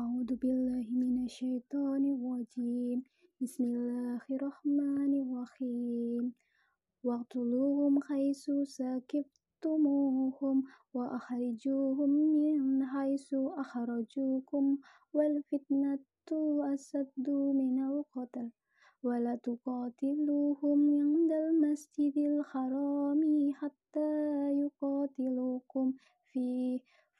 أعوذ بالله من الشيطان الرجيم. بسم الله الرحمن الرحيم. واقتلوهم حيث سكبتموهم وأخرجوهم من حيث أخرجوكم والفتنة أشد من القتل. ولا تقاتلوهم عند المسجد الحرام حتى يقاتلوكم فيه.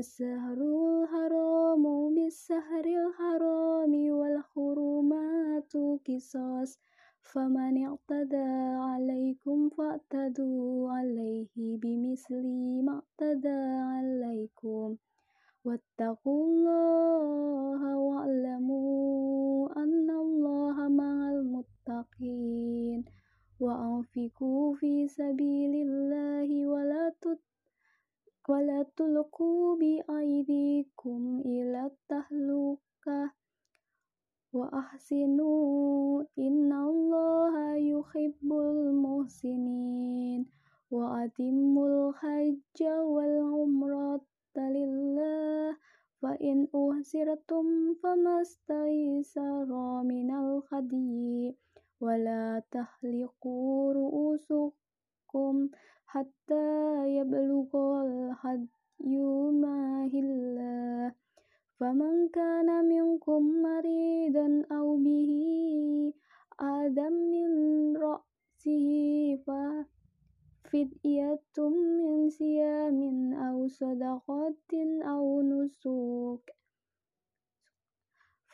السهر الحرام بالسهر الحرام والحرمات قصاص فمن اعتدى عليكم فاعتدوا عليه بمثل ما اعتدى عليكم واتقوا الله واعلموا أن الله مع المتقين وأنفقوا في سبيل الله ولا تلقوا بأيديكم إلى التهلكة وأحسنوا إن الله يحب المحسنين وأتموا الحج والعمرة لله فإن أحسرتم فما استيسر من الهدي ولا تحلقوا رؤوسكم حتى يبلغ الهدي ماهله فمن كان منكم مريضا أو به آدم من رأسه ففدية من صيام أو صدقة أو نسك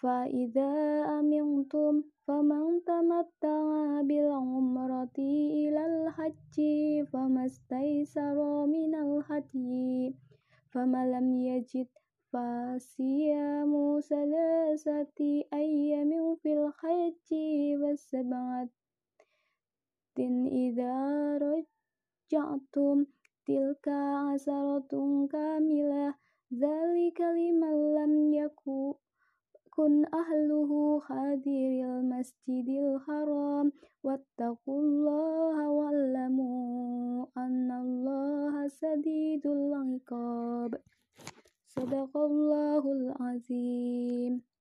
فإذا أمنتم فمن تمتع بالعمرة إلى الحج فما استيسر من الهدي فمن لم يجد فصيام ثلاثة أيام في الحج وسبعة إذا رجعتم تلك عشرة كاملة ذلك لمن لم يكن كن أهله حاضر المسجد الحرام. واتقوا الله واعلموا أن الله شديد العقاب. صدق الله العظيم.